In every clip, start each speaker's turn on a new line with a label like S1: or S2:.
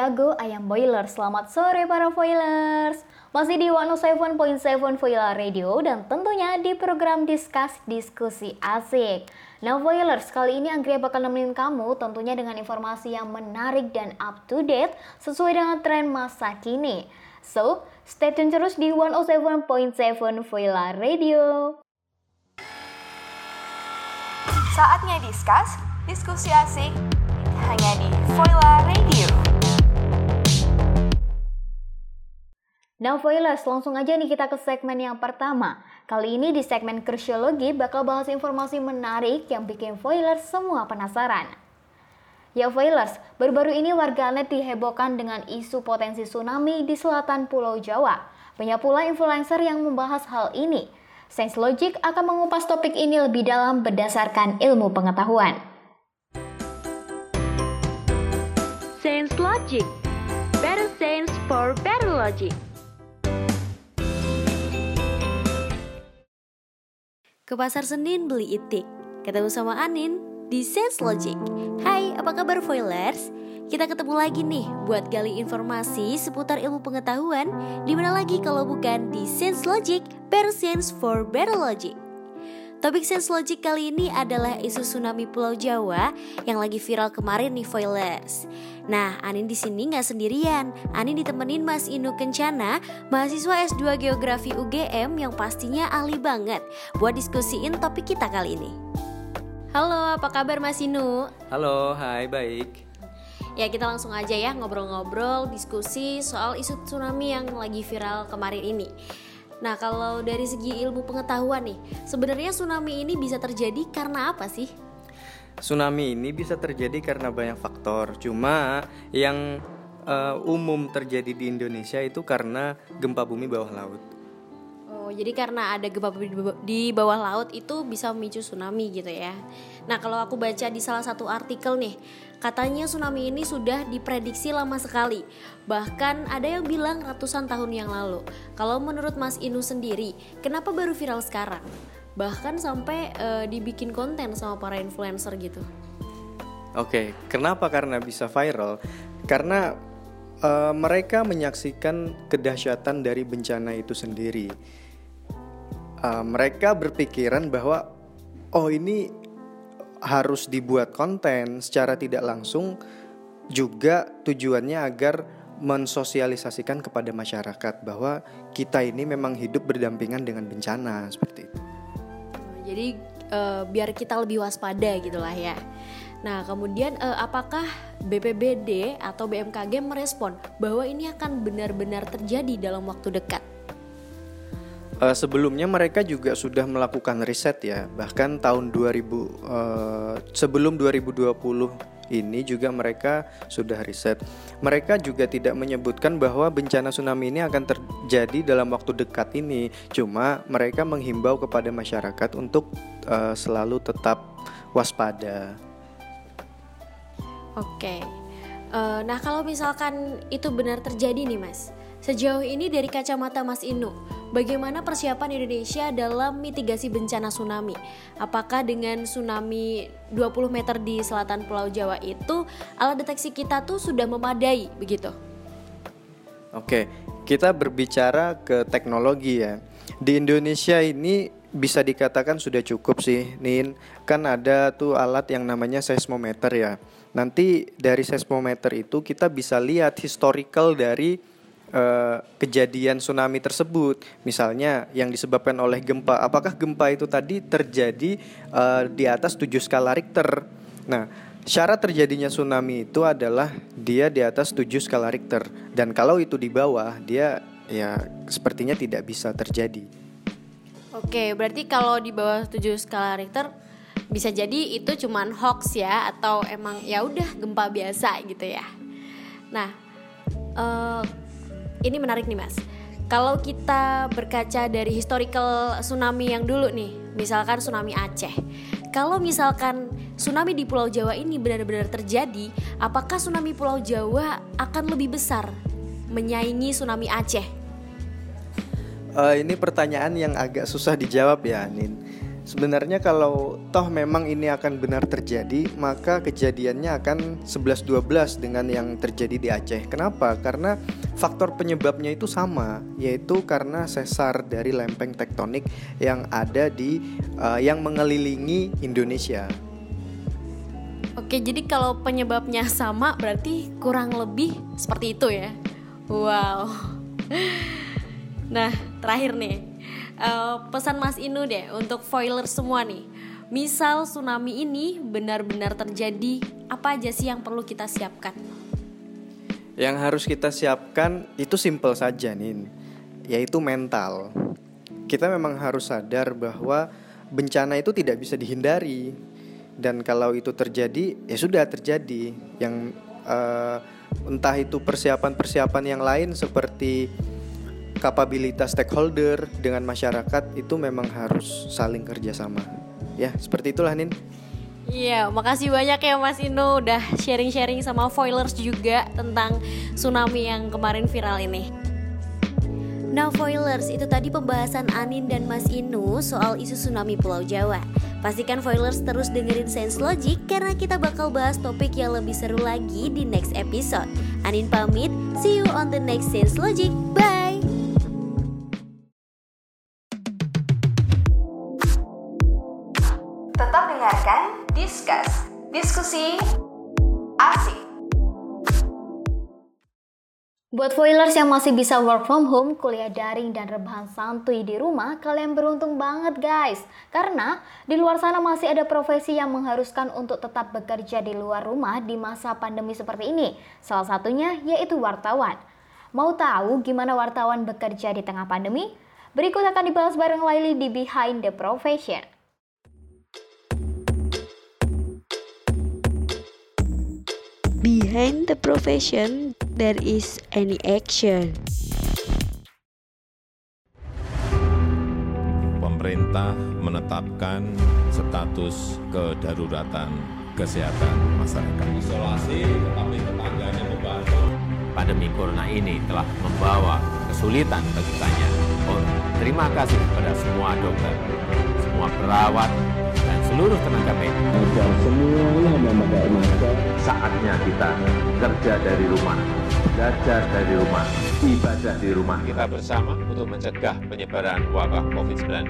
S1: jago, ayam boiler. Selamat sore para foilers. Masih di 107.7 Voila Radio dan tentunya di program Discuss Diskusi Asik. Nah Voilers, kali ini Anggria bakal nemenin kamu tentunya dengan informasi yang menarik dan up to date sesuai dengan tren masa kini. So, stay tune terus di 107.7 Voila Radio.
S2: Saatnya discuss, diskusi asik hanya di Voila Radio.
S1: Nah Voilers, langsung aja nih kita ke segmen yang pertama. Kali ini di segmen Krisiologi bakal bahas informasi menarik yang bikin Voilers semua penasaran. Ya Voilers, baru-baru ini warganet dihebohkan dengan isu potensi tsunami di selatan Pulau Jawa. Banyak pula influencer yang membahas hal ini. Sense Logic akan mengupas topik ini lebih dalam berdasarkan ilmu pengetahuan.
S3: Sense Logic Better sense for better logic
S4: Ke pasar Senin beli itik. Ketemu sama Anin di Sense Logic. Hai, apa kabar Foilers? Kita ketemu lagi nih buat gali informasi seputar ilmu pengetahuan. Di mana lagi kalau bukan di Sense Logic, Better Sense for Better Logic Topik Sense Logic kali ini adalah isu tsunami Pulau Jawa yang lagi viral kemarin nih Foilers. Nah, Anin di sini nggak sendirian. Anin ditemenin Mas Inu Kencana, mahasiswa S2 Geografi UGM yang pastinya ahli banget buat diskusiin topik kita kali ini. Halo, apa kabar Mas Inu?
S5: Halo, hai, baik.
S4: Ya kita langsung aja ya ngobrol-ngobrol, diskusi soal isu tsunami yang lagi viral kemarin ini. Nah, kalau dari segi ilmu pengetahuan nih, sebenarnya tsunami ini bisa terjadi karena apa sih?
S5: Tsunami ini bisa terjadi karena banyak faktor. Cuma yang uh, umum terjadi di Indonesia itu karena gempa bumi bawah laut.
S4: Oh, jadi karena ada gempa bumi di bawah laut itu bisa memicu tsunami gitu ya. Nah, kalau aku baca di salah satu artikel nih, Katanya tsunami ini sudah diprediksi lama sekali. Bahkan ada yang bilang ratusan tahun yang lalu. Kalau menurut Mas Inu sendiri, kenapa baru viral sekarang? Bahkan sampai uh, dibikin konten sama para influencer gitu.
S5: Oke, kenapa karena bisa viral? Karena uh, mereka menyaksikan kedahsyatan dari bencana itu sendiri. Uh, mereka berpikiran bahwa oh ini harus dibuat konten secara tidak langsung juga tujuannya agar mensosialisasikan kepada masyarakat bahwa kita ini memang hidup berdampingan dengan bencana seperti itu.
S4: Jadi uh, biar kita lebih waspada gitulah ya. Nah, kemudian uh, apakah BPBD atau BMKG merespon bahwa ini akan benar-benar terjadi dalam waktu dekat?
S5: Uh, sebelumnya mereka juga sudah melakukan riset ya, bahkan tahun 2000 uh, eh, sebelum 2020 ini juga mereka sudah riset. Mereka juga tidak menyebutkan bahwa bencana tsunami ini akan terjadi dalam waktu dekat ini. Cuma mereka menghimbau kepada masyarakat untuk uh, selalu tetap waspada.
S4: Oke. Uh, nah, kalau misalkan itu benar terjadi nih, Mas. Sejauh ini dari kacamata Mas Inu, bagaimana persiapan Indonesia dalam mitigasi bencana tsunami? Apakah dengan tsunami 20 meter di selatan Pulau Jawa itu alat deteksi kita tuh sudah memadai begitu?
S5: Oke, kita berbicara ke teknologi ya. Di Indonesia ini bisa dikatakan sudah cukup sih, Nin. Kan ada tuh alat yang namanya seismometer ya. Nanti dari seismometer itu kita bisa lihat historical dari uh, kejadian tsunami tersebut. Misalnya yang disebabkan oleh gempa, apakah gempa itu tadi terjadi uh, di atas 7 skala Richter. Nah, syarat terjadinya tsunami itu adalah dia di atas 7 skala Richter dan kalau itu di bawah dia ya sepertinya tidak bisa terjadi.
S4: Oke, berarti kalau di bawah 7 skala Richter bisa jadi itu cuman hoax ya atau emang ya udah gempa biasa gitu ya. Nah, uh, ini menarik nih mas. Kalau kita berkaca dari historical tsunami yang dulu nih, misalkan tsunami Aceh. Kalau misalkan tsunami di Pulau Jawa ini benar-benar terjadi, apakah tsunami Pulau Jawa akan lebih besar menyaingi tsunami Aceh?
S5: uh, ini pertanyaan yang agak susah dijawab ya, Nin. Sebenarnya kalau toh memang ini akan benar terjadi, maka kejadiannya akan 11-12 dengan yang terjadi di Aceh. Kenapa? Karena faktor penyebabnya itu sama, yaitu karena sesar dari lempeng tektonik yang ada di uh, yang mengelilingi Indonesia.
S4: Oke, jadi kalau penyebabnya sama berarti kurang lebih seperti itu ya. Wow. Nah, terakhir nih, uh, pesan Mas Inu deh untuk foiler semua nih. Misal tsunami ini benar-benar terjadi, apa aja sih yang perlu kita siapkan?
S5: Yang harus kita siapkan itu simple saja nih, yaitu mental. Kita memang harus sadar bahwa bencana itu tidak bisa dihindari. Dan kalau itu terjadi ya sudah terjadi. Yang uh, entah itu persiapan-persiapan yang lain seperti kapabilitas stakeholder dengan masyarakat itu memang harus saling kerjasama. Ya seperti itulah Nin
S4: Iya, makasih banyak ya Mas Ino udah sharing-sharing sama foilers juga tentang tsunami yang kemarin viral ini. Nah foilers, itu tadi pembahasan Anin dan Mas Inu soal isu tsunami Pulau Jawa. Pastikan foilers terus dengerin Sense Logic karena kita bakal bahas topik yang lebih seru lagi di next episode. Anin pamit, see you on the next Sense Logic. Bye!
S2: Diskusi asik.
S1: Buat foilers yang masih bisa work from home, kuliah daring dan rebahan santuy di rumah, kalian beruntung banget guys. Karena di luar sana masih ada profesi yang mengharuskan untuk tetap bekerja di luar rumah di masa pandemi seperti ini. Salah satunya yaitu wartawan. Mau tahu gimana wartawan bekerja di tengah pandemi? Berikut akan dibahas bareng Laili di Behind the Profession.
S3: Behind the profession, there is any action.
S6: Pemerintah menetapkan status kedaruratan kesehatan masyarakat.
S7: Isolasi tetapi tetangganya membantu.
S8: Pandemi corona ini telah membawa kesulitan bagi banyak orang. Terima kasih kepada semua dokter, semua perawat, seluruh tenaga medis.
S9: Agar semuanya memakai masker.
S7: Saatnya kita kerja dari rumah, belajar dari rumah, ibadah di rumah.
S6: Kita bersama untuk mencegah penyebaran wabah COVID-19.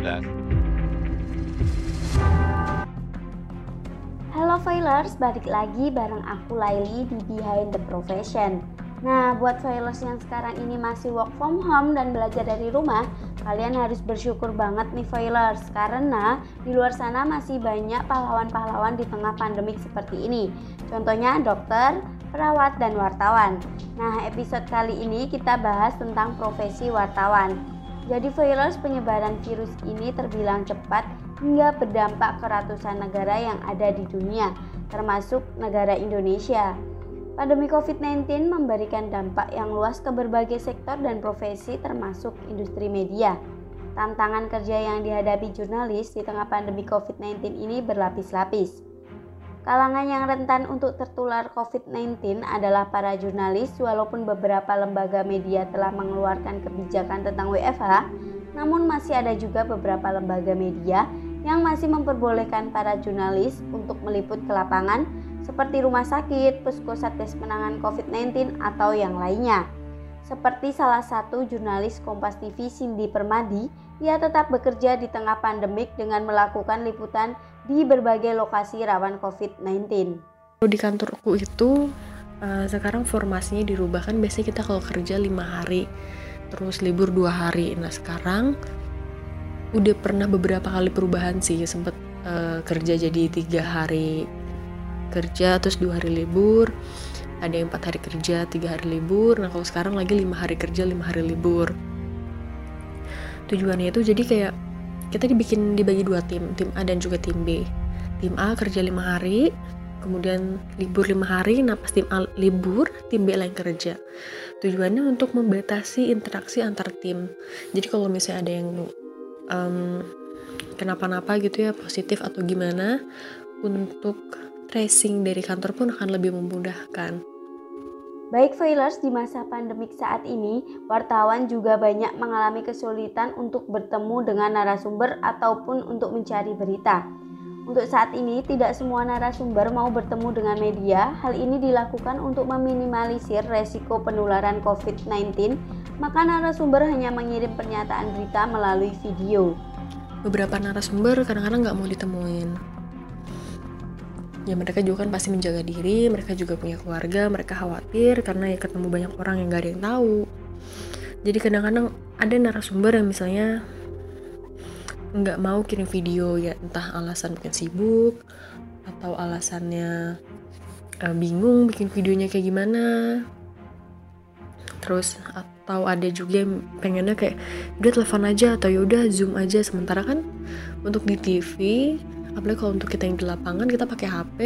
S10: Halo Failers, balik lagi bareng aku Laili di Behind the Profession. Nah, buat filers yang sekarang ini masih work from home dan belajar dari rumah, kalian harus bersyukur banget nih filers karena di luar sana masih banyak pahlawan-pahlawan di tengah pandemik seperti ini. Contohnya dokter, perawat, dan wartawan. Nah, episode kali ini kita bahas tentang profesi wartawan. Jadi virus penyebaran virus ini terbilang cepat hingga berdampak ke ratusan negara yang ada di dunia, termasuk negara Indonesia. Pandemi COVID-19 memberikan dampak yang luas ke berbagai sektor dan profesi termasuk industri media. Tantangan kerja yang dihadapi jurnalis di tengah pandemi COVID-19 ini berlapis-lapis. Kalangan yang rentan untuk tertular COVID-19 adalah para jurnalis walaupun beberapa lembaga media telah mengeluarkan kebijakan tentang WFH, namun masih ada juga beberapa lembaga media yang masih memperbolehkan para jurnalis untuk meliput ke lapangan seperti rumah sakit, puskesmas penanganan COVID-19 atau yang lainnya. Seperti salah satu jurnalis Kompas TV Cindy Permadi, ia tetap bekerja di tengah pandemik dengan melakukan liputan di berbagai lokasi rawan COVID-19.
S11: Di kantorku itu uh, sekarang formasinya dirubah kan biasanya kita kalau kerja lima hari terus libur dua hari. Nah sekarang udah pernah beberapa kali perubahan sih sempet uh, kerja jadi tiga hari kerja terus dua hari libur. Ada yang empat hari kerja tiga hari libur. Nah kalau sekarang lagi lima hari kerja lima hari libur. Tujuannya itu jadi kayak kita dibikin dibagi dua tim tim A dan juga tim B. Tim A kerja lima hari kemudian libur lima hari. Nah pas tim A libur tim B lain kerja. Tujuannya untuk membatasi interaksi antar tim. Jadi kalau misalnya ada yang um, kenapa-napa gitu ya positif atau gimana untuk tracing dari kantor pun akan lebih memudahkan.
S10: Baik Failers di masa pandemik saat ini, wartawan juga banyak mengalami kesulitan untuk bertemu dengan narasumber ataupun untuk mencari berita. Untuk saat ini, tidak semua narasumber mau bertemu dengan media. Hal ini dilakukan untuk meminimalisir resiko penularan COVID-19, maka narasumber hanya mengirim pernyataan berita melalui video.
S11: Beberapa narasumber kadang-kadang nggak mau ditemuin ya mereka juga kan pasti menjaga diri mereka juga punya keluarga mereka khawatir karena ya ketemu banyak orang yang gak ada yang tahu. Jadi kadang-kadang ada narasumber yang misalnya nggak mau kirim video ya entah alasan mungkin sibuk atau alasannya uh, bingung bikin videonya kayak gimana. Terus atau ada juga yang pengennya kayak udah telepon aja atau yaudah zoom aja. Sementara kan untuk di TV apalagi kalau untuk kita yang di lapangan kita pakai HP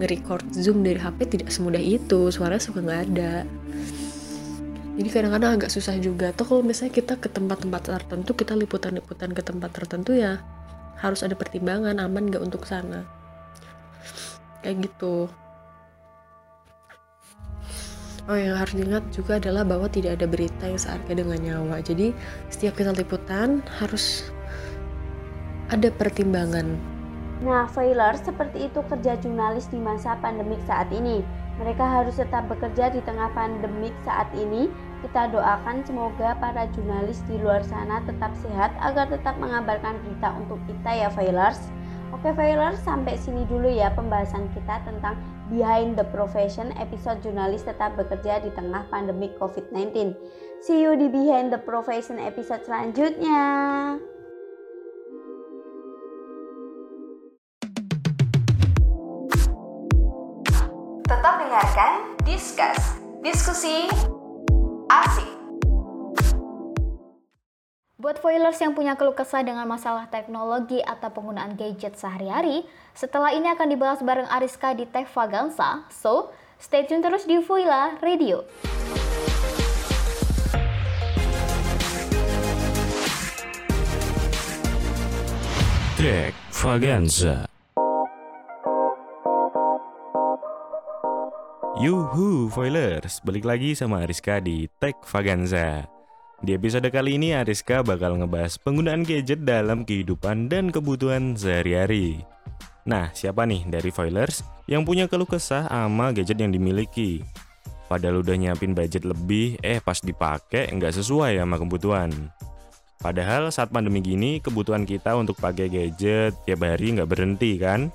S11: nge-record zoom dari HP tidak semudah itu suara suka nggak ada. Jadi kadang-kadang agak susah juga. Tuh kalau misalnya kita ke tempat-tempat tertentu kita liputan-liputan ke tempat tertentu ya harus ada pertimbangan aman nggak untuk sana. Kayak gitu. Oh yang harus diingat juga adalah bahwa tidak ada berita yang seharga dengan nyawa. Jadi setiap kita liputan harus ada pertimbangan
S10: Nah, Failer, seperti itu kerja jurnalis di masa pandemik saat ini. Mereka harus tetap bekerja di tengah pandemik saat ini. Kita doakan semoga para jurnalis di luar sana tetap sehat agar tetap mengabarkan berita untuk kita ya Failers. Oke Failers, sampai sini dulu ya pembahasan kita tentang Behind the Profession episode jurnalis tetap bekerja di tengah pandemik COVID-19. See you di Behind the Profession episode selanjutnya.
S2: Tetap dengarkan Discuss, diskusi asik.
S1: Buat foilers yang punya keluh kesah dengan masalah teknologi atau penggunaan gadget sehari-hari, setelah ini akan dibahas bareng Ariska di Tech Vaganza. So, stay tune terus di Voila Radio.
S12: Tech Vaganza. Yuhu, Foilers! Balik lagi sama Ariska di Tech Vaganza. Di episode kali ini Ariska bakal ngebahas penggunaan gadget dalam kehidupan dan kebutuhan sehari-hari. Nah, siapa nih dari Foilers yang punya keluh kesah sama gadget yang dimiliki? Padahal udah nyiapin budget lebih, eh pas dipakai nggak sesuai sama kebutuhan. Padahal saat pandemi gini, kebutuhan kita untuk pakai gadget tiap hari nggak berhenti kan?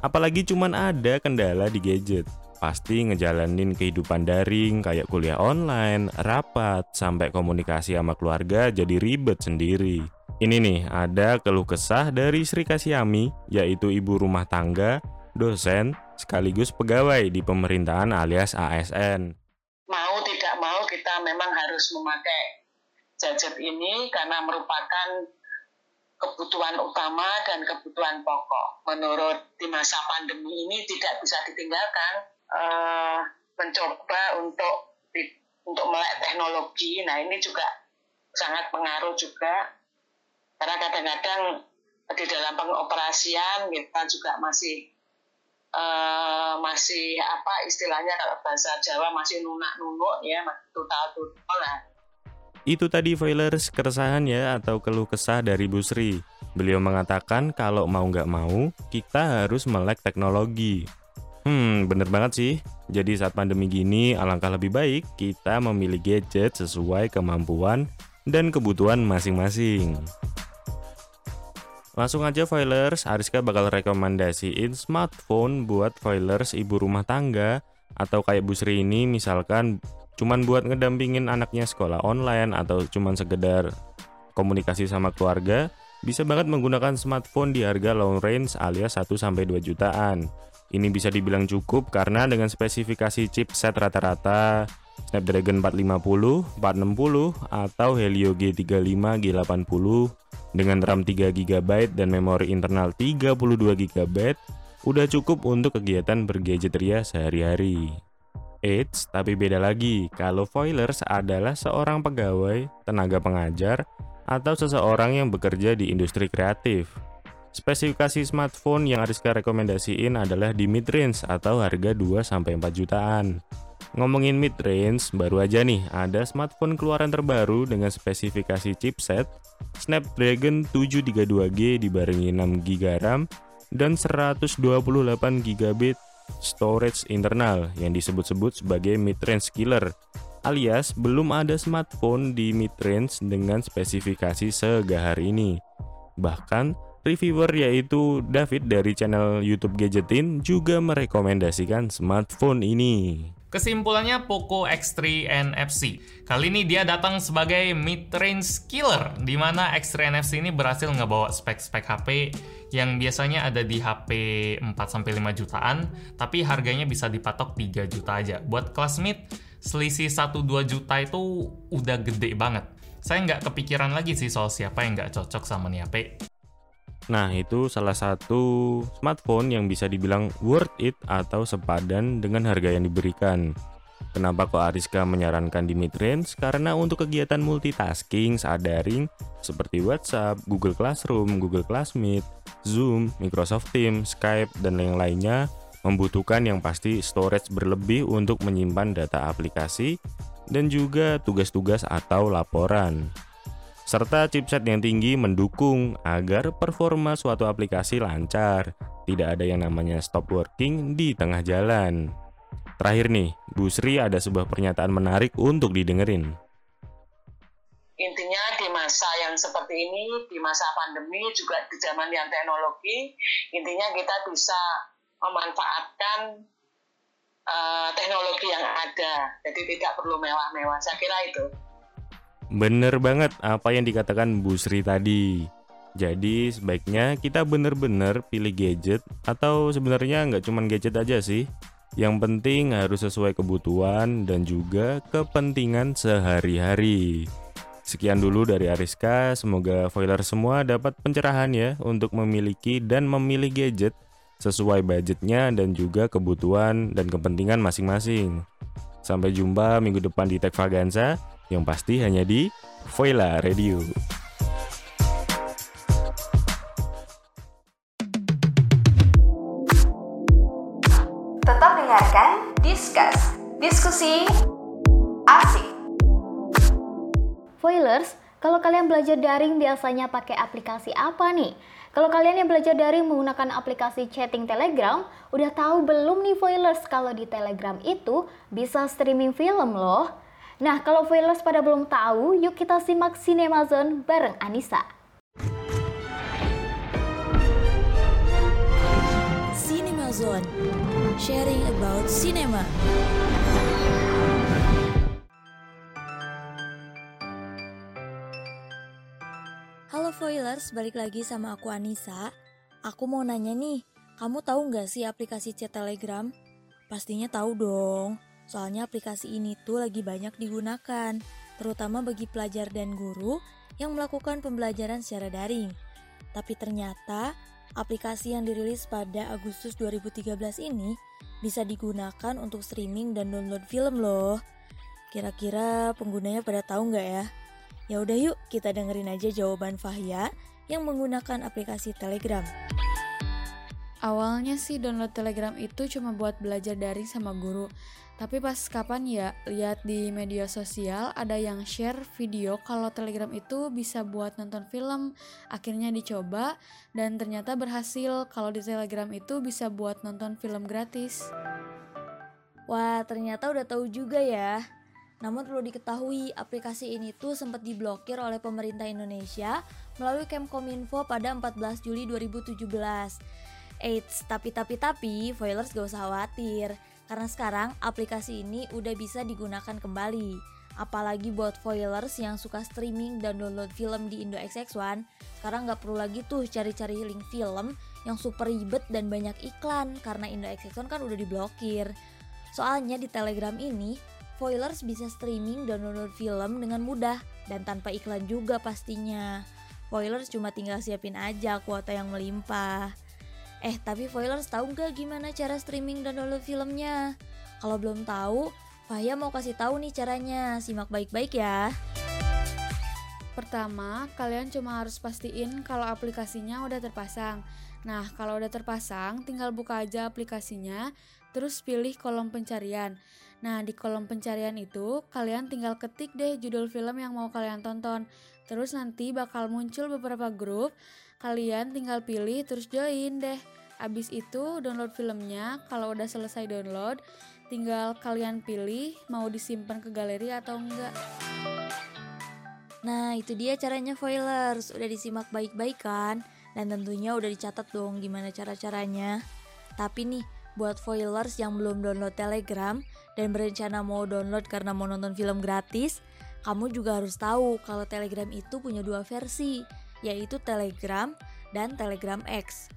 S12: Apalagi cuman ada kendala di gadget pasti ngejalanin kehidupan daring kayak kuliah online, rapat, sampai komunikasi sama keluarga jadi ribet sendiri. Ini nih, ada keluh kesah dari Sri Kasyami, yaitu ibu rumah tangga, dosen, sekaligus pegawai di pemerintahan alias ASN.
S13: Mau tidak mau kita memang harus memakai gadget ini karena merupakan kebutuhan utama dan kebutuhan pokok. Menurut di masa pandemi ini tidak bisa ditinggalkan uh, mencoba untuk untuk melek teknologi. Nah ini juga sangat pengaruh juga karena kadang-kadang di dalam pengoperasian kita juga masih uh, masih apa istilahnya kalau bahasa Jawa masih nunak-nunuk ya total total lah.
S12: Itu tadi Foilers keresahan ya atau keluh kesah dari Bu Sri. Beliau mengatakan kalau mau nggak mau kita harus melek teknologi. Hmm, bener banget sih. Jadi saat pandemi gini, alangkah lebih baik kita memilih gadget sesuai kemampuan dan kebutuhan masing-masing. Langsung aja filers, Ariska bakal rekomendasiin smartphone buat filers ibu rumah tangga atau kayak Bu Sri ini misalkan cuman buat ngedampingin anaknya sekolah online atau cuman sekedar komunikasi sama keluarga, bisa banget menggunakan smartphone di harga long range alias 1 2 jutaan. Ini bisa dibilang cukup karena dengan spesifikasi chipset rata-rata Snapdragon 450, 460, atau Helio G35, G80 dengan RAM 3 GB dan memori internal 32 GB udah cukup untuk kegiatan bergadget ria sehari-hari. Eits, tapi beda lagi kalau foilers adalah seorang pegawai, tenaga pengajar, atau seseorang yang bekerja di industri kreatif. Spesifikasi smartphone yang Ariska rekomendasiin adalah di mid-range atau harga 2-4 jutaan. Ngomongin mid-range, baru aja nih ada smartphone keluaran terbaru dengan spesifikasi chipset Snapdragon 732G dibarengi 6GB RAM dan 128GB storage internal yang disebut-sebut sebagai mid-range killer alias belum ada smartphone di mid-range dengan spesifikasi segahar ini. Bahkan reviewer yaitu David dari channel YouTube Gadgetin juga merekomendasikan smartphone ini.
S14: Kesimpulannya Poco X3 NFC. Kali ini dia datang sebagai mid-range killer, di mana X3 NFC ini berhasil ngebawa spek-spek HP yang biasanya ada di HP 4-5 jutaan, tapi harganya bisa dipatok 3 juta aja. Buat kelas mid, selisih 1-2 juta itu udah gede banget. Saya nggak kepikiran lagi sih soal siapa yang nggak cocok sama nih.
S12: Nah, itu salah satu smartphone yang bisa dibilang worth it atau sepadan dengan harga yang diberikan. Kenapa kok Ariska menyarankan di mid-range? Karena untuk kegiatan multitasking saat daring seperti WhatsApp, Google Classroom, Google Classmeet, Zoom, Microsoft Teams, Skype, dan lain-lainnya membutuhkan yang pasti storage berlebih untuk menyimpan data aplikasi dan juga tugas-tugas atau laporan serta chipset yang tinggi mendukung agar performa suatu aplikasi lancar, tidak ada yang namanya stop working di tengah jalan. Terakhir nih, Bu Sri ada sebuah pernyataan menarik untuk didengerin.
S13: Intinya di masa yang seperti ini, di masa pandemi juga di zaman yang teknologi, intinya kita bisa memanfaatkan uh, teknologi yang ada. Jadi tidak perlu mewah-mewah. Saya kira itu.
S12: Bener banget apa yang dikatakan Bu Sri tadi. Jadi sebaiknya kita bener-bener pilih gadget atau sebenarnya nggak cuma gadget aja sih. Yang penting harus sesuai kebutuhan dan juga kepentingan sehari-hari. Sekian dulu dari Ariska, semoga foiler semua dapat pencerahan ya untuk memiliki dan memilih gadget sesuai budgetnya dan juga kebutuhan dan kepentingan masing-masing. Sampai jumpa minggu depan di Tech Vaganza yang pasti hanya di Voila Radio.
S2: Tetap dengarkan Discuss, diskusi asik.
S1: Foilers, kalau kalian belajar daring biasanya pakai aplikasi apa nih? Kalau kalian yang belajar daring menggunakan aplikasi chatting Telegram, udah tahu belum nih Foilers kalau di Telegram itu bisa streaming film loh? Nah, kalau Foilers pada belum tahu, yuk kita simak Cinema Zone bareng Anissa.
S15: Cinema Zone, sharing about cinema. Halo Foilers, balik lagi sama aku Anissa. Aku mau nanya nih, kamu tahu nggak sih aplikasi chat Telegram? Pastinya tahu dong. Soalnya aplikasi ini tuh lagi banyak digunakan, terutama bagi pelajar dan guru yang melakukan pembelajaran secara daring. Tapi ternyata aplikasi yang dirilis pada Agustus 2013 ini bisa digunakan untuk streaming dan download film loh. Kira-kira penggunanya pada tahu nggak ya? Ya udah yuk kita dengerin aja jawaban Fahya yang menggunakan aplikasi Telegram.
S16: Awalnya sih download Telegram itu cuma buat belajar daring sama guru. Tapi pas kapan ya lihat di media sosial ada yang share video kalau Telegram itu bisa buat nonton film. Akhirnya dicoba dan ternyata berhasil kalau di Telegram itu bisa buat nonton film gratis.
S15: Wah, ternyata udah tahu juga ya. Namun perlu diketahui, aplikasi ini tuh sempat diblokir oleh pemerintah Indonesia melalui Kemkominfo pada 14 Juli 2017. Eits, tapi tapi tapi, foilers gak usah khawatir karena sekarang aplikasi ini udah bisa digunakan kembali. Apalagi buat foilers yang suka streaming dan download film di Indo XX1, sekarang nggak perlu lagi tuh cari-cari link film yang super ribet dan banyak iklan karena Indo XX1 kan udah diblokir. Soalnya di Telegram ini, foilers bisa streaming dan download film dengan mudah dan tanpa iklan juga pastinya. Foilers cuma tinggal siapin aja kuota yang melimpah. Eh, tapi Foilers tahu nggak gimana cara streaming dan download filmnya? Kalau belum tahu, Fahya mau kasih tahu nih caranya. Simak baik-baik ya.
S16: Pertama, kalian cuma harus pastiin kalau aplikasinya udah terpasang. Nah, kalau udah terpasang, tinggal buka aja aplikasinya, terus pilih kolom pencarian. Nah, di kolom pencarian itu, kalian tinggal ketik deh judul film yang mau kalian tonton. Terus nanti bakal muncul beberapa grup, kalian tinggal pilih terus join deh. Abis itu download filmnya, kalau udah selesai download, tinggal kalian pilih mau disimpan ke galeri atau enggak.
S15: Nah, itu dia caranya foilers. Udah disimak baik-baik kan? Dan tentunya udah dicatat dong gimana cara-caranya. Tapi nih, buat foilers yang belum download Telegram dan berencana mau download karena mau nonton film gratis, kamu juga harus tahu kalau Telegram itu punya dua versi, yaitu Telegram dan Telegram X.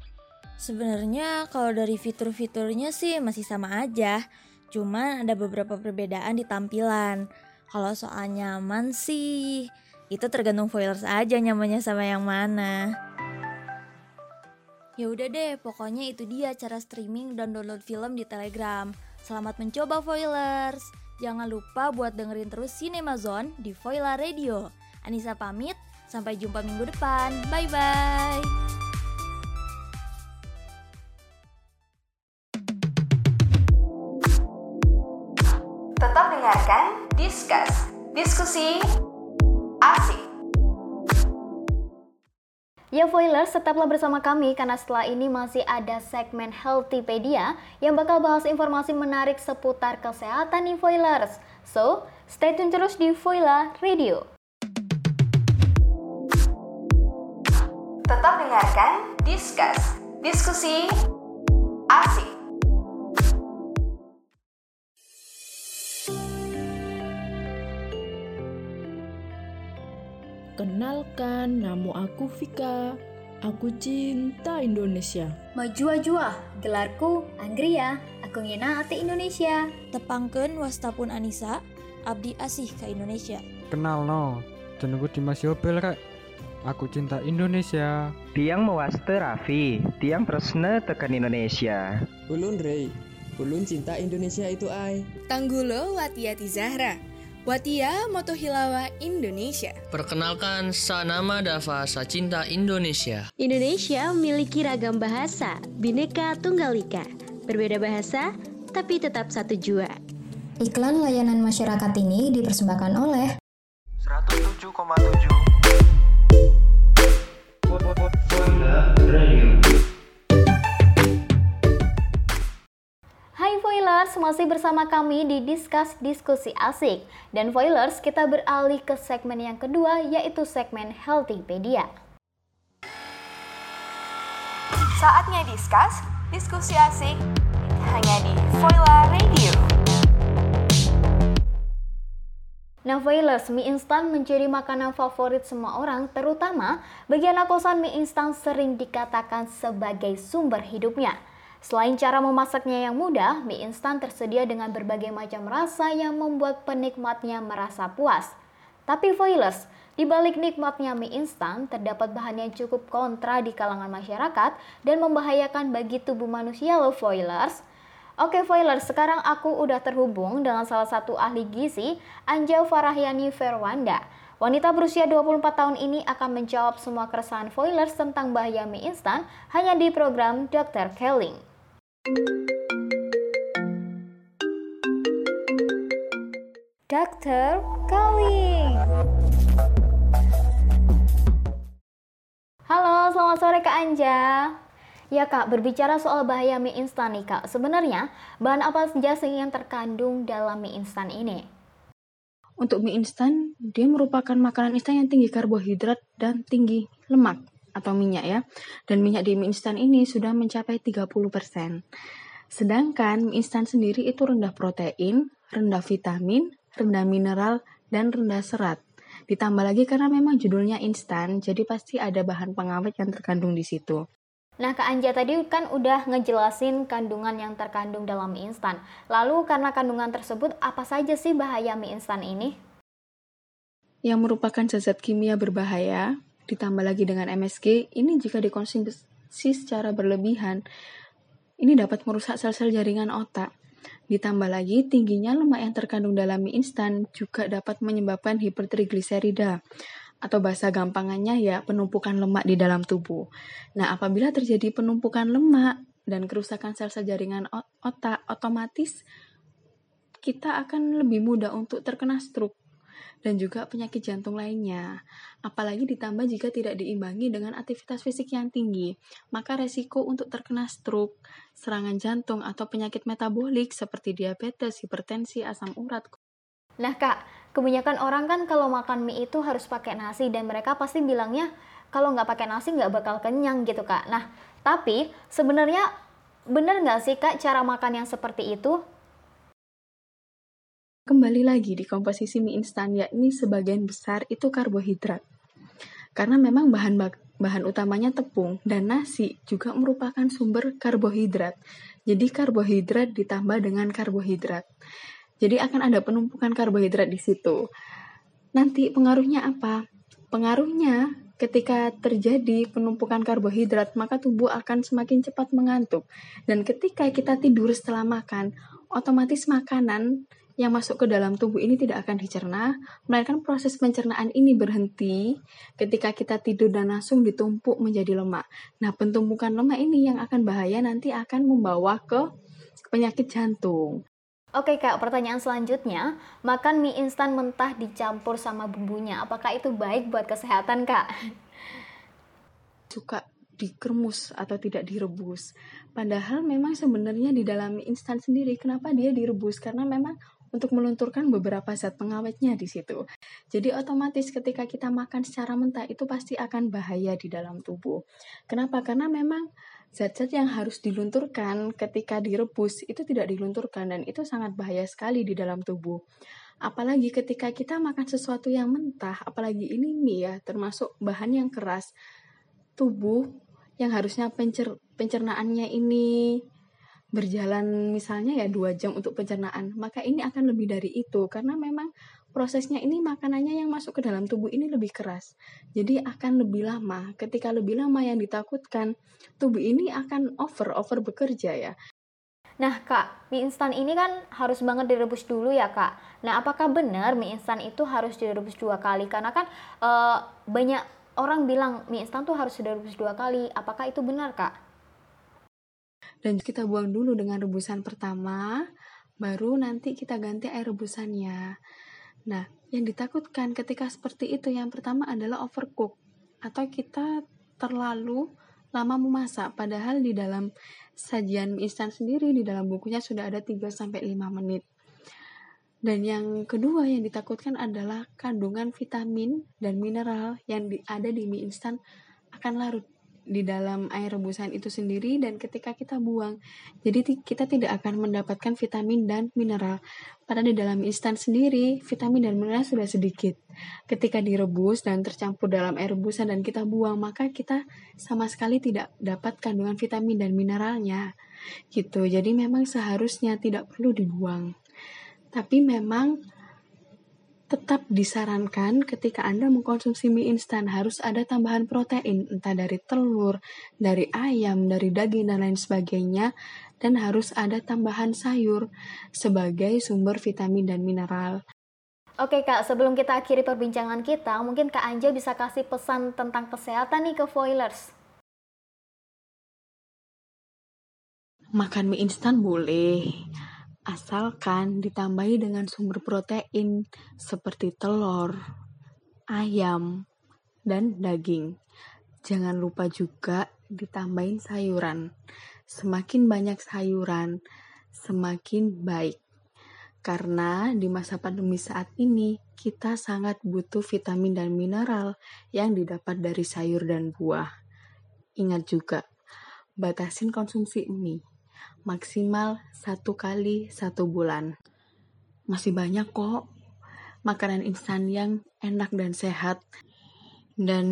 S15: Sebenarnya kalau dari fitur-fiturnya sih masih sama aja, cuman ada beberapa perbedaan di tampilan. Kalau soal nyaman sih, itu tergantung foilers aja nyamannya sama yang mana. Ya udah deh, pokoknya itu dia cara streaming dan download film di Telegram. Selamat mencoba Foilers. Jangan lupa buat dengerin terus Cinema Zone di Foila Radio. Anissa pamit, sampai jumpa minggu depan. Bye bye.
S2: Tetap dengarkan Discuss, diskusi asik.
S1: Ya Foilers, tetaplah bersama kami karena setelah ini masih ada segmen Healthypedia yang bakal bahas informasi menarik seputar kesehatan nih Foilers. So, stay tune terus di Foila Radio.
S2: Tetap dengarkan Discuss, diskusi asik.
S17: Kenalkan, nama aku Vika. Aku cinta Indonesia.
S1: Majua-jua, gelarku Anggria, aku ngina ati Indonesia.
S15: Tepangken wastapun Anissa, abdi asih ke Indonesia.
S18: Kenal no, jenengku Dimas Yobel rek. Aku cinta Indonesia.
S19: Tiang mewaste Raffi, tiang presne tekan Indonesia.
S20: Ulun Rey, ulun cinta Indonesia itu ai.
S21: Tanggulo Watiati Zahra, Watia Motohilawa Indonesia.
S22: Perkenalkan, Sanama Dava Sacinta Indonesia.
S4: Indonesia memiliki ragam bahasa, bineka tunggal ika. Berbeda bahasa, tapi tetap satu jua.
S1: Iklan layanan masyarakat ini dipersembahkan oleh
S23: 107,7
S1: Hai Foilers, masih bersama kami di Discuss Diskusi Asik. Dan Foilers, kita beralih ke segmen yang kedua, yaitu segmen Healthypedia.
S2: Saatnya Discuss, diskusi asik hanya di Foila Radio.
S1: Foilers, mie instan menjadi makanan favorit semua orang, terutama bagi anak kosan mie instan sering dikatakan sebagai sumber hidupnya. Selain cara memasaknya yang mudah, mie instan tersedia dengan berbagai macam rasa yang membuat penikmatnya merasa puas. Tapi Foilers, di balik nikmatnya mie instan, terdapat bahan yang cukup kontra di kalangan masyarakat dan membahayakan bagi tubuh manusia loh Foilers. Oke Foilers, sekarang aku udah terhubung dengan salah satu ahli gizi, Anja Farahyani Verwanda. Wanita berusia 24 tahun ini akan menjawab semua keresahan Foilers tentang bahaya mie instan hanya di program Dr. Kelling. Dr. Kelling. Halo, selamat sore Kak Anja. Ya Kak, berbicara soal bahaya mie instan nih Kak, sebenarnya bahan apa saja yang terkandung dalam mie instan ini?
S24: Untuk mie instan, dia merupakan makanan instan yang tinggi karbohidrat dan tinggi lemak atau minyak ya. Dan minyak di mie instan ini sudah mencapai 30%. Sedangkan mie instan sendiri itu rendah protein, rendah vitamin, rendah mineral, dan rendah serat. Ditambah lagi karena memang judulnya instan, jadi pasti ada bahan pengawet yang terkandung di situ.
S1: Nah, Kak Anja tadi kan udah ngejelasin kandungan yang terkandung dalam mie instan. Lalu karena kandungan tersebut, apa saja sih bahaya mie instan ini?
S24: Yang merupakan zat kimia berbahaya, ditambah lagi dengan MSG, ini jika dikonsumsi secara berlebihan, ini dapat merusak sel-sel jaringan otak. Ditambah lagi, tingginya lemak yang terkandung dalam mie instan juga dapat menyebabkan hipertrigliserida atau bahasa gampangannya ya penumpukan lemak di dalam tubuh. Nah, apabila terjadi penumpukan lemak dan kerusakan sel-sel jaringan otak, otomatis kita akan lebih mudah untuk terkena stroke dan juga penyakit jantung lainnya. Apalagi ditambah jika tidak diimbangi dengan aktivitas fisik yang tinggi, maka resiko untuk terkena stroke, serangan jantung, atau penyakit metabolik seperti diabetes, hipertensi, asam urat.
S1: Nah kak, kebanyakan orang kan kalau makan mie itu harus pakai nasi dan mereka pasti bilangnya kalau nggak pakai nasi nggak bakal kenyang gitu kak. Nah, tapi sebenarnya benar nggak sih kak cara makan yang seperti itu?
S24: Kembali lagi di komposisi mie instan, yakni sebagian besar itu karbohidrat. Karena memang bahan bahan utamanya tepung dan nasi juga merupakan sumber karbohidrat. Jadi karbohidrat ditambah dengan karbohidrat. Jadi akan ada penumpukan karbohidrat di situ. Nanti pengaruhnya apa? Pengaruhnya ketika terjadi penumpukan karbohidrat, maka tubuh akan semakin cepat mengantuk. Dan ketika kita tidur setelah makan, otomatis makanan yang masuk ke dalam tubuh ini tidak akan dicerna, melainkan proses pencernaan ini berhenti ketika kita tidur dan langsung ditumpuk menjadi lemak. Nah, pentumpukan lemak ini yang akan bahaya nanti akan membawa ke penyakit jantung.
S1: Oke kak, pertanyaan selanjutnya, makan mie instan mentah dicampur sama bumbunya, apakah itu baik buat kesehatan kak?
S24: Suka dikremus atau tidak direbus. Padahal memang sebenarnya di dalam mie instan sendiri, kenapa dia direbus? Karena memang untuk melunturkan beberapa zat pengawetnya di situ. Jadi otomatis ketika kita makan secara mentah itu pasti akan bahaya di dalam tubuh. Kenapa? Karena memang zat-zat yang harus dilunturkan ketika direbus itu tidak dilunturkan dan itu sangat bahaya sekali di dalam tubuh. Apalagi ketika kita makan sesuatu yang mentah, apalagi ini mie ya, termasuk bahan yang keras, tubuh yang harusnya pencer pencernaannya ini berjalan misalnya ya dua jam untuk pencernaan, maka ini akan lebih dari itu karena memang prosesnya ini makanannya yang masuk ke dalam tubuh ini lebih keras. Jadi akan lebih lama. Ketika lebih lama yang ditakutkan, tubuh ini akan over over bekerja ya.
S1: Nah kak, mie instan ini kan harus banget direbus dulu ya kak. Nah apakah benar mie instan itu harus direbus dua kali? Karena kan e, banyak orang bilang mie instan tuh harus direbus dua kali. Apakah itu benar kak?
S24: dan kita buang dulu dengan rebusan pertama baru nanti kita ganti air rebusannya nah yang ditakutkan ketika seperti itu yang pertama adalah overcook atau kita terlalu lama memasak padahal di dalam sajian mie instan sendiri di dalam bukunya sudah ada 3 sampai 5 menit. Dan yang kedua yang ditakutkan adalah kandungan vitamin dan mineral yang ada di mie instan akan larut di dalam air rebusan itu sendiri dan ketika kita buang. Jadi kita tidak akan mendapatkan vitamin dan mineral. Padahal di dalam instan sendiri vitamin dan mineral sudah sedikit. Ketika direbus dan tercampur dalam air rebusan dan kita buang, maka kita sama sekali tidak dapat kandungan vitamin dan mineralnya. Gitu. Jadi memang seharusnya tidak perlu dibuang. Tapi memang tetap disarankan ketika Anda mengkonsumsi mie instan harus ada tambahan protein, entah dari telur, dari ayam, dari daging, dan lain sebagainya, dan harus ada tambahan sayur sebagai sumber vitamin dan mineral.
S1: Oke kak, sebelum kita akhiri perbincangan kita, mungkin Kak Anja bisa kasih pesan tentang kesehatan nih ke foilers.
S24: Makan mie instan boleh, asalkan ditambahi dengan sumber protein seperti telur, ayam, dan daging. Jangan lupa juga ditambahin sayuran. Semakin banyak sayuran, semakin baik. Karena di masa pandemi saat ini, kita sangat butuh vitamin dan mineral yang didapat dari sayur dan buah. Ingat juga, batasin konsumsi mie maksimal satu kali satu bulan. Masih banyak kok makanan instan yang enak dan sehat. Dan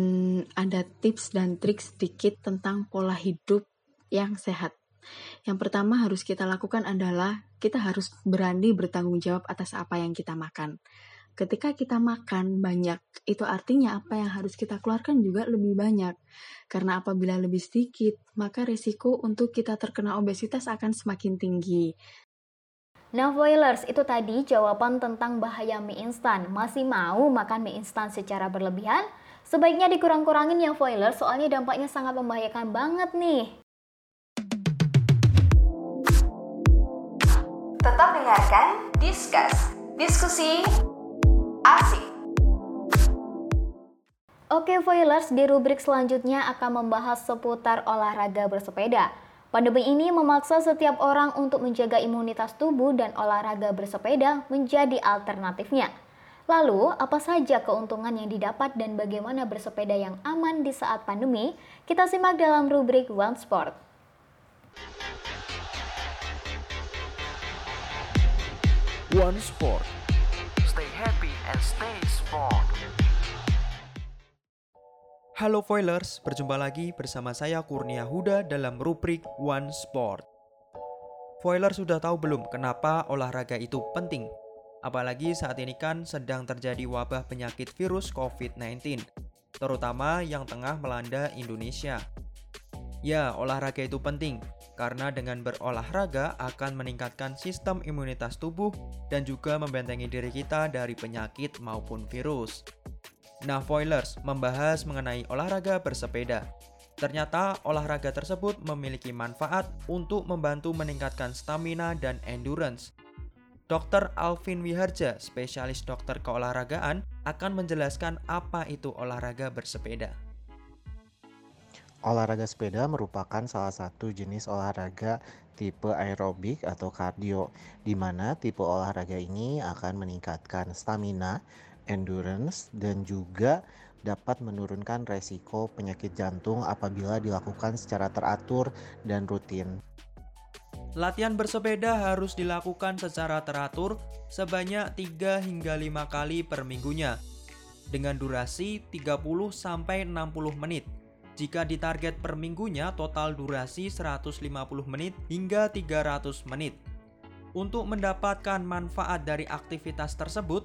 S24: ada tips dan trik sedikit tentang pola hidup yang sehat. Yang pertama harus kita lakukan adalah kita harus berani bertanggung jawab atas apa yang kita makan ketika kita makan banyak, itu artinya apa yang harus kita keluarkan juga lebih banyak. Karena apabila lebih sedikit, maka resiko untuk kita terkena obesitas akan semakin tinggi.
S1: Nah, Voilers, itu tadi jawaban tentang bahaya mie instan. Masih mau makan mie instan secara berlebihan? Sebaiknya dikurang-kurangin ya Voilers, soalnya dampaknya sangat membahayakan banget nih.
S2: Tetap dengarkan Discuss, diskusi
S1: Oke Voilers, di rubrik selanjutnya akan membahas seputar olahraga bersepeda. Pandemi ini memaksa setiap orang untuk menjaga imunitas tubuh dan olahraga bersepeda menjadi alternatifnya. Lalu, apa saja keuntungan yang didapat dan bagaimana bersepeda yang aman di saat pandemi? Kita simak dalam rubrik One Sport.
S25: One Sport. Stay happy and stay sport. Halo Foilers, berjumpa lagi bersama saya Kurnia Huda dalam rubrik One Sport. Foilers sudah tahu belum kenapa olahraga itu penting? Apalagi saat ini kan sedang terjadi wabah penyakit virus COVID-19, terutama yang tengah melanda Indonesia. Ya, olahraga itu penting karena dengan berolahraga akan meningkatkan sistem imunitas tubuh dan juga membentengi diri kita dari penyakit maupun virus. Nah, Foilers membahas mengenai olahraga bersepeda. Ternyata olahraga tersebut memiliki manfaat untuk membantu meningkatkan stamina dan endurance Dr. Alvin Wiharja, spesialis dokter keolahragaan, akan menjelaskan apa itu olahraga bersepeda.
S26: Olahraga sepeda merupakan salah satu jenis olahraga tipe aerobik atau kardio, di mana tipe olahraga ini akan meningkatkan stamina, endurance, dan juga dapat menurunkan resiko penyakit jantung apabila dilakukan secara teratur dan rutin.
S25: Latihan bersepeda harus dilakukan secara teratur sebanyak 3 hingga 5 kali per minggunya dengan durasi 30 sampai 60 menit. Jika ditarget per minggunya total durasi 150 menit hingga 300 menit. Untuk mendapatkan manfaat dari aktivitas tersebut,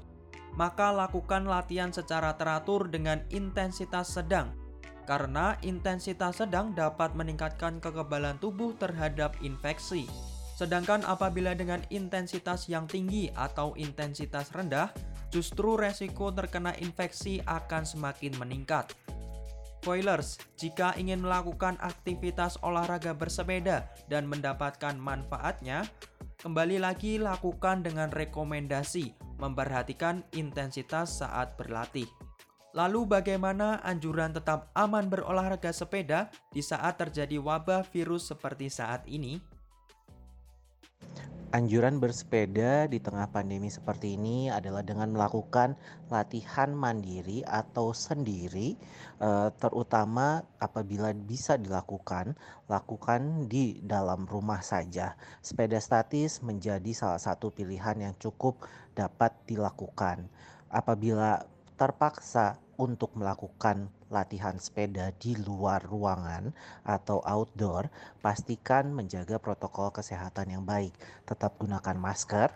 S25: maka lakukan latihan secara teratur dengan intensitas sedang karena intensitas sedang dapat meningkatkan kekebalan tubuh terhadap infeksi. Sedangkan apabila dengan intensitas yang tinggi atau intensitas rendah, justru resiko terkena infeksi akan semakin meningkat. Spoilers, jika ingin melakukan aktivitas olahraga bersepeda dan mendapatkan manfaatnya, kembali lagi lakukan dengan rekomendasi memperhatikan intensitas saat berlatih. Lalu bagaimana anjuran tetap aman berolahraga sepeda di saat terjadi wabah virus seperti saat ini?
S26: Anjuran bersepeda di tengah pandemi seperti ini adalah dengan melakukan latihan mandiri atau sendiri, eh, terutama apabila bisa dilakukan, lakukan di dalam rumah saja. Sepeda statis menjadi salah satu pilihan yang cukup dapat dilakukan. Apabila terpaksa untuk melakukan latihan sepeda di luar ruangan atau outdoor, pastikan menjaga protokol kesehatan yang baik. Tetap gunakan masker,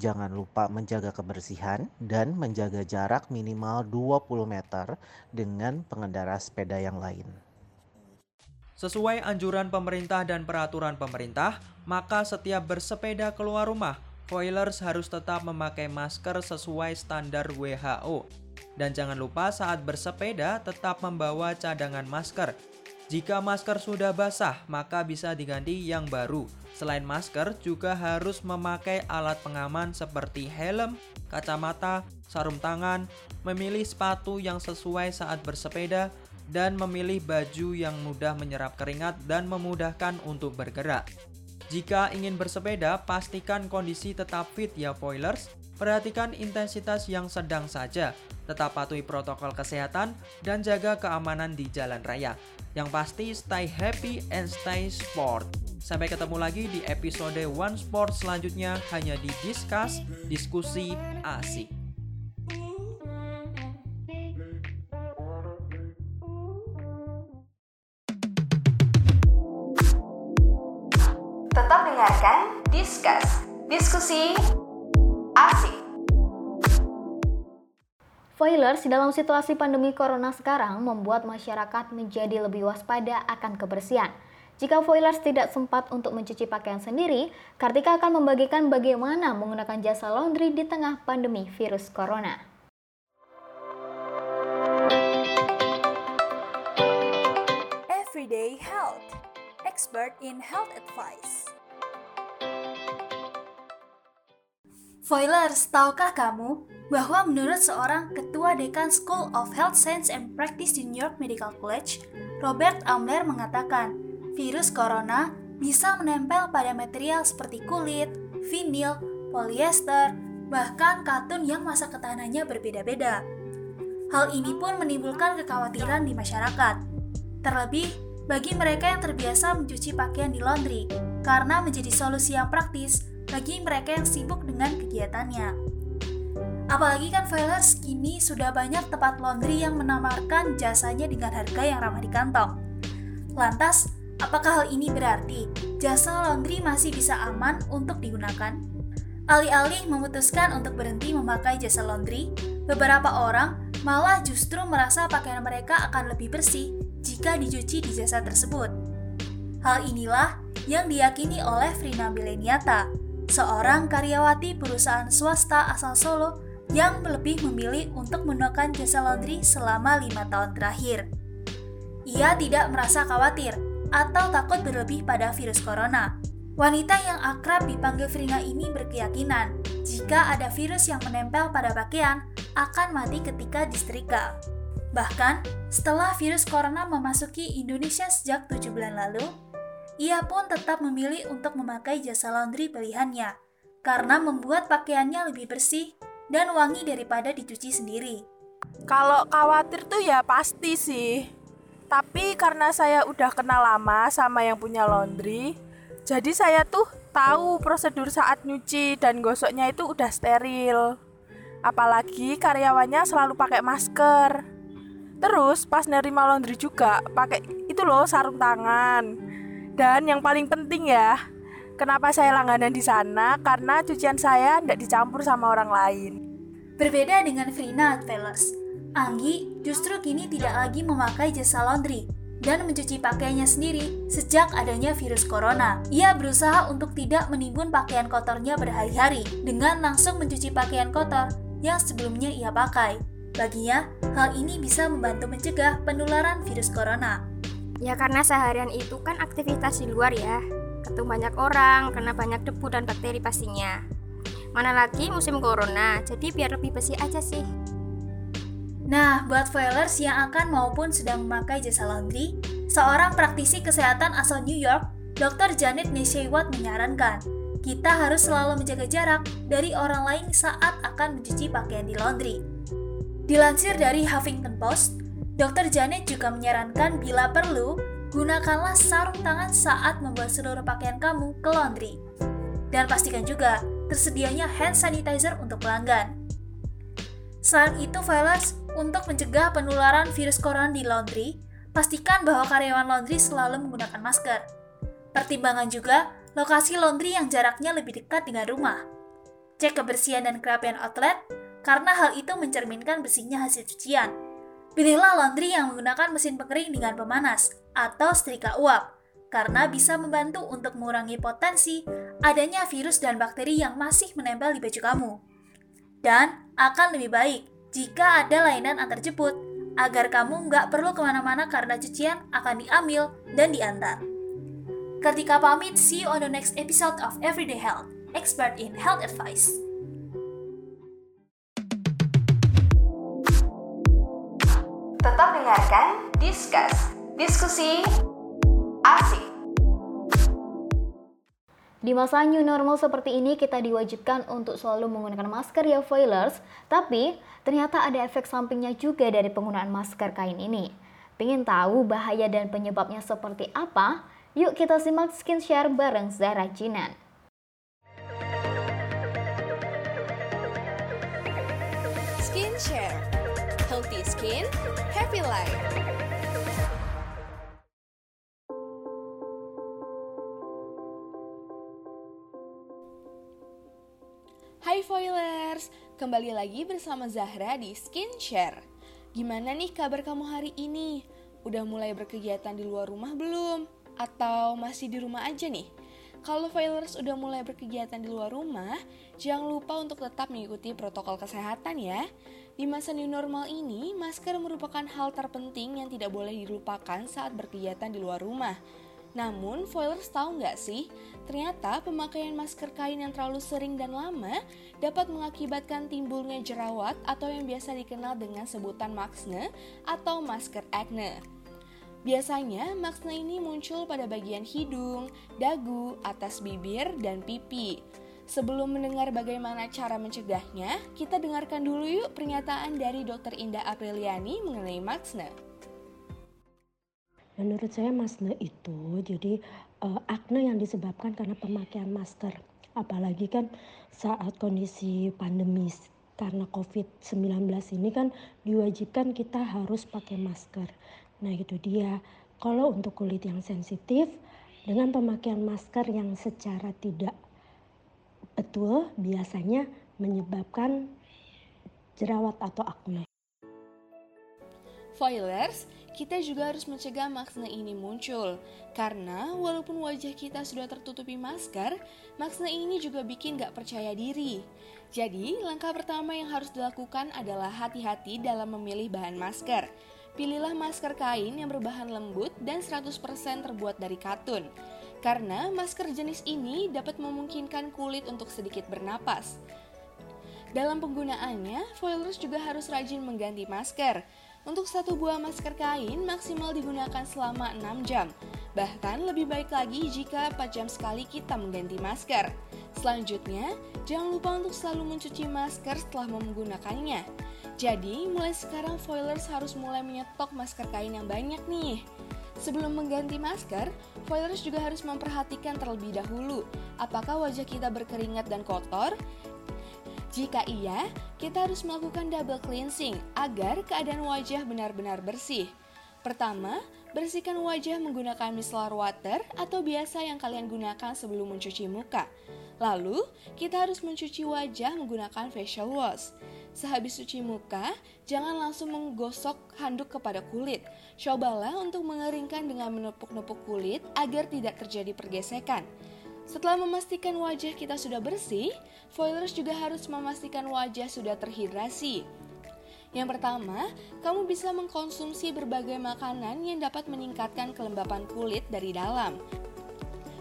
S26: jangan lupa menjaga kebersihan dan menjaga jarak minimal 20 meter dengan pengendara sepeda yang lain.
S25: Sesuai anjuran pemerintah dan peraturan pemerintah, maka setiap bersepeda keluar rumah, foilers harus tetap memakai masker sesuai standar WHO dan jangan lupa saat bersepeda tetap membawa cadangan masker. Jika masker sudah basah, maka bisa diganti yang baru. Selain masker, juga harus memakai alat pengaman seperti helm, kacamata, sarung tangan, memilih sepatu yang sesuai saat bersepeda, dan memilih baju yang mudah menyerap keringat dan memudahkan untuk bergerak. Jika ingin bersepeda, pastikan kondisi tetap fit ya foilers. Perhatikan intensitas yang sedang saja, tetap patuhi protokol kesehatan, dan jaga keamanan di jalan raya. Yang pasti, stay happy and stay sport. Sampai ketemu lagi di episode One Sport selanjutnya hanya di Discuss, diskusi asik.
S2: Tetap dengarkan Discuss, diskusi asik.
S1: Foilers, dalam situasi pandemi corona sekarang membuat masyarakat menjadi lebih waspada akan kebersihan. Jika Foilers tidak sempat untuk mencuci pakaian sendiri, Kartika akan membagikan bagaimana menggunakan jasa laundry di tengah pandemi virus corona.
S21: Everyday Health Expert in Health Advice
S27: Foilers, tahukah kamu bahwa menurut seorang ketua dekan School of Health Science and Practice di New York Medical College, Robert Amler mengatakan, virus corona bisa menempel pada material seperti kulit, vinil, polyester, bahkan katun yang masa ketahanannya berbeda-beda. Hal ini pun menimbulkan kekhawatiran di masyarakat. Terlebih bagi mereka yang terbiasa mencuci pakaian di laundry, karena menjadi solusi yang praktis bagi mereka yang sibuk dengan kegiatannya. Apalagi kan filers kini sudah banyak tempat laundry yang menawarkan jasanya dengan harga yang ramah di kantong. Lantas, apakah hal ini berarti jasa laundry masih bisa aman untuk digunakan? Alih-alih memutuskan untuk berhenti memakai jasa laundry, beberapa orang malah justru merasa pakaian mereka akan lebih bersih jika dicuci di jasa tersebut. Hal inilah yang diyakini oleh Frina Bileniata, seorang karyawati perusahaan swasta asal Solo yang lebih memilih untuk menggunakan jasa laundry selama lima tahun terakhir. Ia tidak merasa khawatir atau takut berlebih pada virus corona, Wanita yang akrab dipanggil Frina ini berkeyakinan jika ada virus yang menempel pada pakaian akan mati ketika disetrika. Bahkan, setelah virus corona memasuki Indonesia sejak 7 bulan lalu, ia pun tetap memilih untuk memakai jasa laundry pilihannya karena membuat pakaiannya lebih bersih dan wangi daripada dicuci sendiri.
S28: Kalau khawatir tuh ya pasti sih. Tapi karena saya udah kenal lama sama yang punya laundry, jadi saya tuh tahu prosedur saat nyuci dan gosoknya itu udah steril. Apalagi karyawannya selalu pakai masker. Terus pas nerima laundry juga pakai itu loh sarung tangan. Dan yang paling penting ya, kenapa saya langganan di sana? Karena cucian saya tidak dicampur sama orang lain.
S27: Berbeda dengan Frina Fellows, Anggi justru kini tidak lagi memakai jasa laundry dan mencuci pakaiannya sendiri sejak adanya virus corona. Ia berusaha untuk tidak menimbun pakaian kotornya berhari-hari dengan langsung mencuci pakaian kotor yang sebelumnya ia pakai. Baginya, hal ini bisa membantu mencegah penularan virus corona.
S29: Ya karena seharian itu kan aktivitas di luar ya, ketemu banyak orang, kena banyak debu dan bakteri pastinya. Mana lagi musim corona, jadi biar lebih bersih aja sih.
S27: Nah, buat filers yang akan maupun sedang memakai jasa laundry, seorang praktisi kesehatan asal New York, Dr. Janet Neshewat menyarankan, kita harus selalu menjaga jarak dari orang lain saat akan mencuci pakaian di laundry. Dilansir dari Huffington Post, Dr. Janet juga menyarankan bila perlu, gunakanlah sarung tangan saat membuat seluruh pakaian kamu ke laundry. Dan pastikan juga tersedianya hand sanitizer untuk pelanggan. Selain itu, filers, untuk mencegah penularan virus corona di laundry, pastikan bahwa karyawan laundry selalu menggunakan masker. Pertimbangan juga lokasi laundry yang jaraknya lebih dekat dengan rumah. Cek kebersihan dan kerapian outlet, karena hal itu mencerminkan bersihnya hasil cucian. Pilihlah laundry yang menggunakan mesin pengering dengan pemanas atau setrika uap, karena bisa membantu untuk mengurangi potensi adanya virus dan bakteri yang masih menempel di baju kamu. Dan akan lebih baik jika ada layanan antar jemput, agar kamu nggak perlu ke mana-mana karena cucian akan diambil dan diantar. Ketika pamit, see you on the next episode of Everyday Health, expert in health advice.
S2: Tetap dengarkan Discuss, diskusi asik.
S1: Di masa new normal seperti ini kita diwajibkan untuk selalu menggunakan masker ya foilers, tapi ternyata ada efek sampingnya juga dari penggunaan masker kain ini. Pengen tahu bahaya dan penyebabnya seperti apa? Yuk kita simak skin share bareng Zara Jinan.
S21: Skin share, healthy skin, happy life. Hai Foilers, kembali lagi bersama Zahra di Skin Share. Gimana nih kabar kamu hari ini? Udah mulai berkegiatan di luar rumah belum? Atau masih di rumah aja nih? Kalau Foilers udah mulai berkegiatan di luar rumah, jangan lupa untuk tetap mengikuti protokol kesehatan ya. Di masa new normal ini, masker merupakan hal terpenting yang tidak boleh dilupakan saat berkegiatan di luar rumah. Namun, foilers tahu nggak sih, ternyata pemakaian masker kain yang terlalu sering dan lama dapat mengakibatkan timbulnya jerawat atau yang biasa dikenal dengan sebutan maksne atau masker acne. Biasanya, maksne ini muncul pada bagian hidung, dagu, atas bibir, dan pipi. Sebelum mendengar bagaimana cara mencegahnya, kita dengarkan dulu yuk pernyataan dari Dr. Indah Apriliani mengenai maksne.
S30: Menurut saya masker itu jadi uh, akne yang disebabkan karena pemakaian masker. Apalagi kan saat kondisi pandemi karena COVID-19 ini kan diwajibkan kita harus pakai masker. Nah itu dia. Kalau untuk kulit yang sensitif dengan pemakaian masker yang secara tidak betul biasanya menyebabkan jerawat atau akne.
S21: Foilers, kita juga harus mencegah maksna ini muncul. Karena walaupun wajah kita sudah tertutupi masker, maksna ini juga bikin gak percaya diri. Jadi, langkah pertama yang harus dilakukan adalah hati-hati dalam memilih bahan masker. Pilihlah masker kain yang berbahan lembut dan 100% terbuat dari katun. Karena masker jenis ini dapat memungkinkan kulit untuk sedikit bernapas. Dalam penggunaannya, foilers juga harus rajin mengganti masker. Untuk satu buah masker kain maksimal digunakan selama 6 jam. Bahkan lebih baik lagi jika 4 jam sekali kita mengganti masker. Selanjutnya, jangan lupa untuk selalu mencuci masker setelah menggunakannya. Jadi, mulai sekarang foilers harus mulai menyetok masker kain yang banyak nih. Sebelum mengganti masker, foilers juga harus memperhatikan terlebih dahulu apakah wajah kita berkeringat dan kotor, jika iya, kita harus melakukan double cleansing agar keadaan wajah benar-benar bersih. Pertama, bersihkan wajah menggunakan micellar water atau biasa yang kalian gunakan sebelum mencuci muka. Lalu, kita harus mencuci wajah menggunakan facial wash. Sehabis cuci muka, jangan langsung menggosok handuk kepada kulit. Cobalah untuk mengeringkan dengan menepuk-nepuk kulit agar tidak terjadi pergesekan. Setelah memastikan wajah kita sudah bersih, foilers juga harus memastikan wajah sudah terhidrasi. Yang pertama, kamu bisa mengkonsumsi berbagai makanan yang dapat meningkatkan kelembapan kulit dari dalam.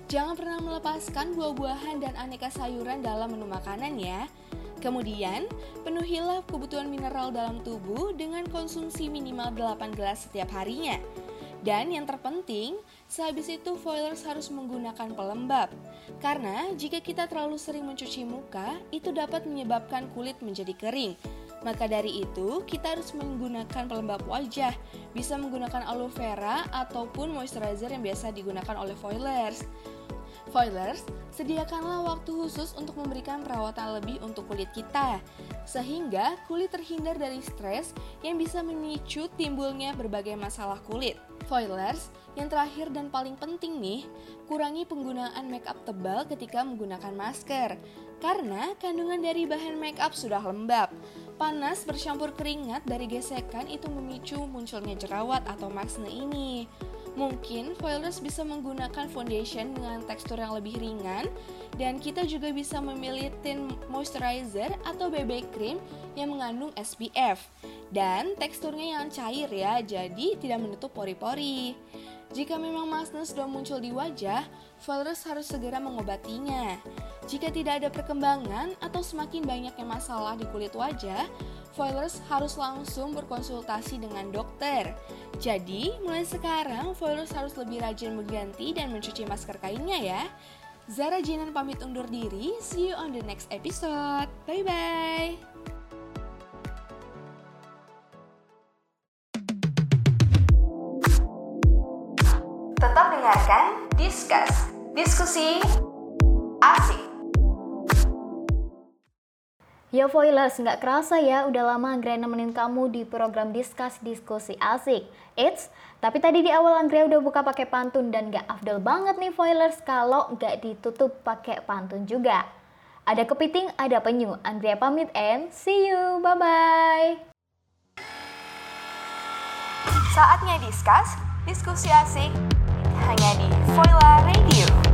S21: Jangan pernah melepaskan buah-buahan dan aneka sayuran dalam menu makanan ya. Kemudian, penuhilah kebutuhan mineral dalam tubuh dengan konsumsi minimal 8 gelas setiap harinya. Dan yang terpenting, sehabis itu foilers harus menggunakan pelembab. Karena jika kita terlalu sering mencuci muka, itu dapat menyebabkan kulit menjadi kering. Maka dari itu, kita harus menggunakan pelembab wajah. Bisa menggunakan aloe vera ataupun moisturizer yang biasa digunakan oleh foilers. Foilers, sediakanlah waktu khusus untuk memberikan perawatan lebih untuk kulit kita, sehingga kulit terhindar dari stres yang bisa memicu timbulnya berbagai masalah kulit. Foilers, yang terakhir dan paling penting nih, kurangi penggunaan makeup tebal ketika menggunakan masker. Karena kandungan dari bahan makeup sudah lembab. Panas bercampur keringat dari gesekan itu memicu munculnya jerawat atau maksne ini. Mungkin foilers bisa menggunakan foundation dengan tekstur yang lebih ringan dan kita juga bisa memilih tint moisturizer atau BB cream yang mengandung SPF dan teksturnya yang cair ya, jadi tidak menutup pori-pori. Jika memang masne sudah muncul di wajah, foilers harus segera mengobatinya. Jika tidak ada perkembangan atau semakin banyaknya masalah di kulit wajah, foilers harus langsung berkonsultasi dengan dokter. Jadi, mulai sekarang foilers harus lebih rajin mengganti dan mencuci masker kainnya ya. Zara Jinan pamit undur diri, see you on the next episode. Bye-bye!
S2: Tetap dengarkan Discuss, diskusi asik.
S1: Ya Foilers, nggak kerasa ya udah lama Anggrek nemenin kamu di program Discuss Diskusi Asik. Eits, tapi tadi di awal Anggrek udah buka pakai pantun dan nggak afdol banget nih Foilers kalau nggak ditutup pakai pantun juga. Ada kepiting, ada penyu. Anggrek pamit and see you, bye-bye.
S2: Saatnya Discuss, diskusi asik hanya di Voila Radio.